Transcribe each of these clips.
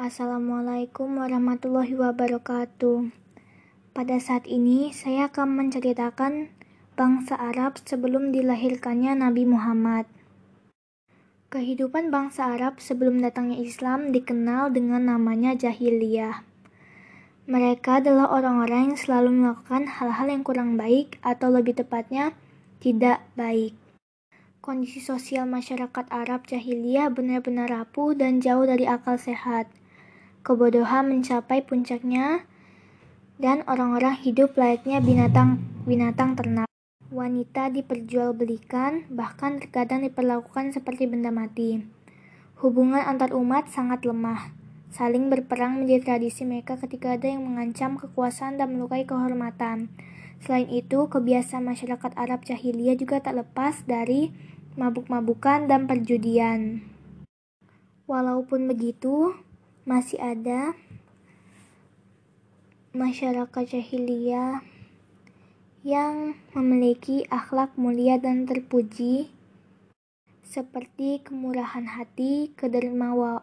Assalamualaikum warahmatullahi wabarakatuh. Pada saat ini, saya akan menceritakan bangsa Arab sebelum dilahirkannya Nabi Muhammad. Kehidupan bangsa Arab sebelum datangnya Islam dikenal dengan namanya jahiliyah. Mereka adalah orang-orang yang selalu melakukan hal-hal yang kurang baik, atau lebih tepatnya, tidak baik. Kondisi sosial masyarakat Arab jahiliyah benar-benar rapuh dan jauh dari akal sehat kebodohan mencapai puncaknya, dan orang-orang hidup layaknya binatang-binatang ternak. Wanita diperjualbelikan, bahkan terkadang diperlakukan seperti benda mati. Hubungan antar umat sangat lemah. Saling berperang menjadi tradisi mereka ketika ada yang mengancam kekuasaan dan melukai kehormatan. Selain itu, kebiasaan masyarakat Arab jahiliyah juga tak lepas dari mabuk-mabukan dan perjudian. Walaupun begitu, masih ada masyarakat jahiliyah yang memiliki akhlak mulia dan terpuji seperti kemurahan hati, kedermawa,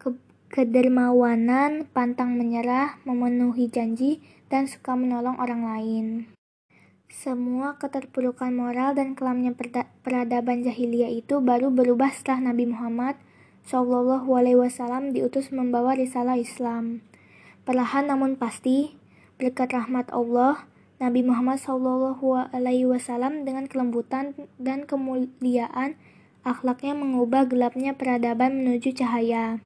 ke, kedermawanan, pantang menyerah, memenuhi janji, dan suka menolong orang lain. Semua keterpurukan moral dan kelamnya peradaban jahiliyah itu baru berubah setelah Nabi Muhammad Shallallahu Alaihi Wasallam diutus membawa risalah Islam. Perlahan namun pasti, berkat rahmat Allah, Nabi Muhammad Shallallahu Alaihi Wasallam dengan kelembutan dan kemuliaan akhlaknya mengubah gelapnya peradaban menuju cahaya.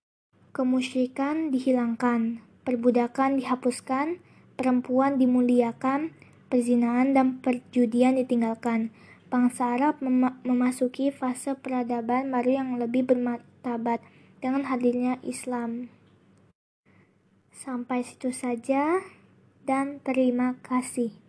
Kemusyrikan dihilangkan, perbudakan dihapuskan, perempuan dimuliakan, perzinahan dan perjudian ditinggalkan. Bangsa Arab mem memasuki fase peradaban baru yang lebih bermakna martabat dengan hadirnya Islam. Sampai situ saja dan terima kasih.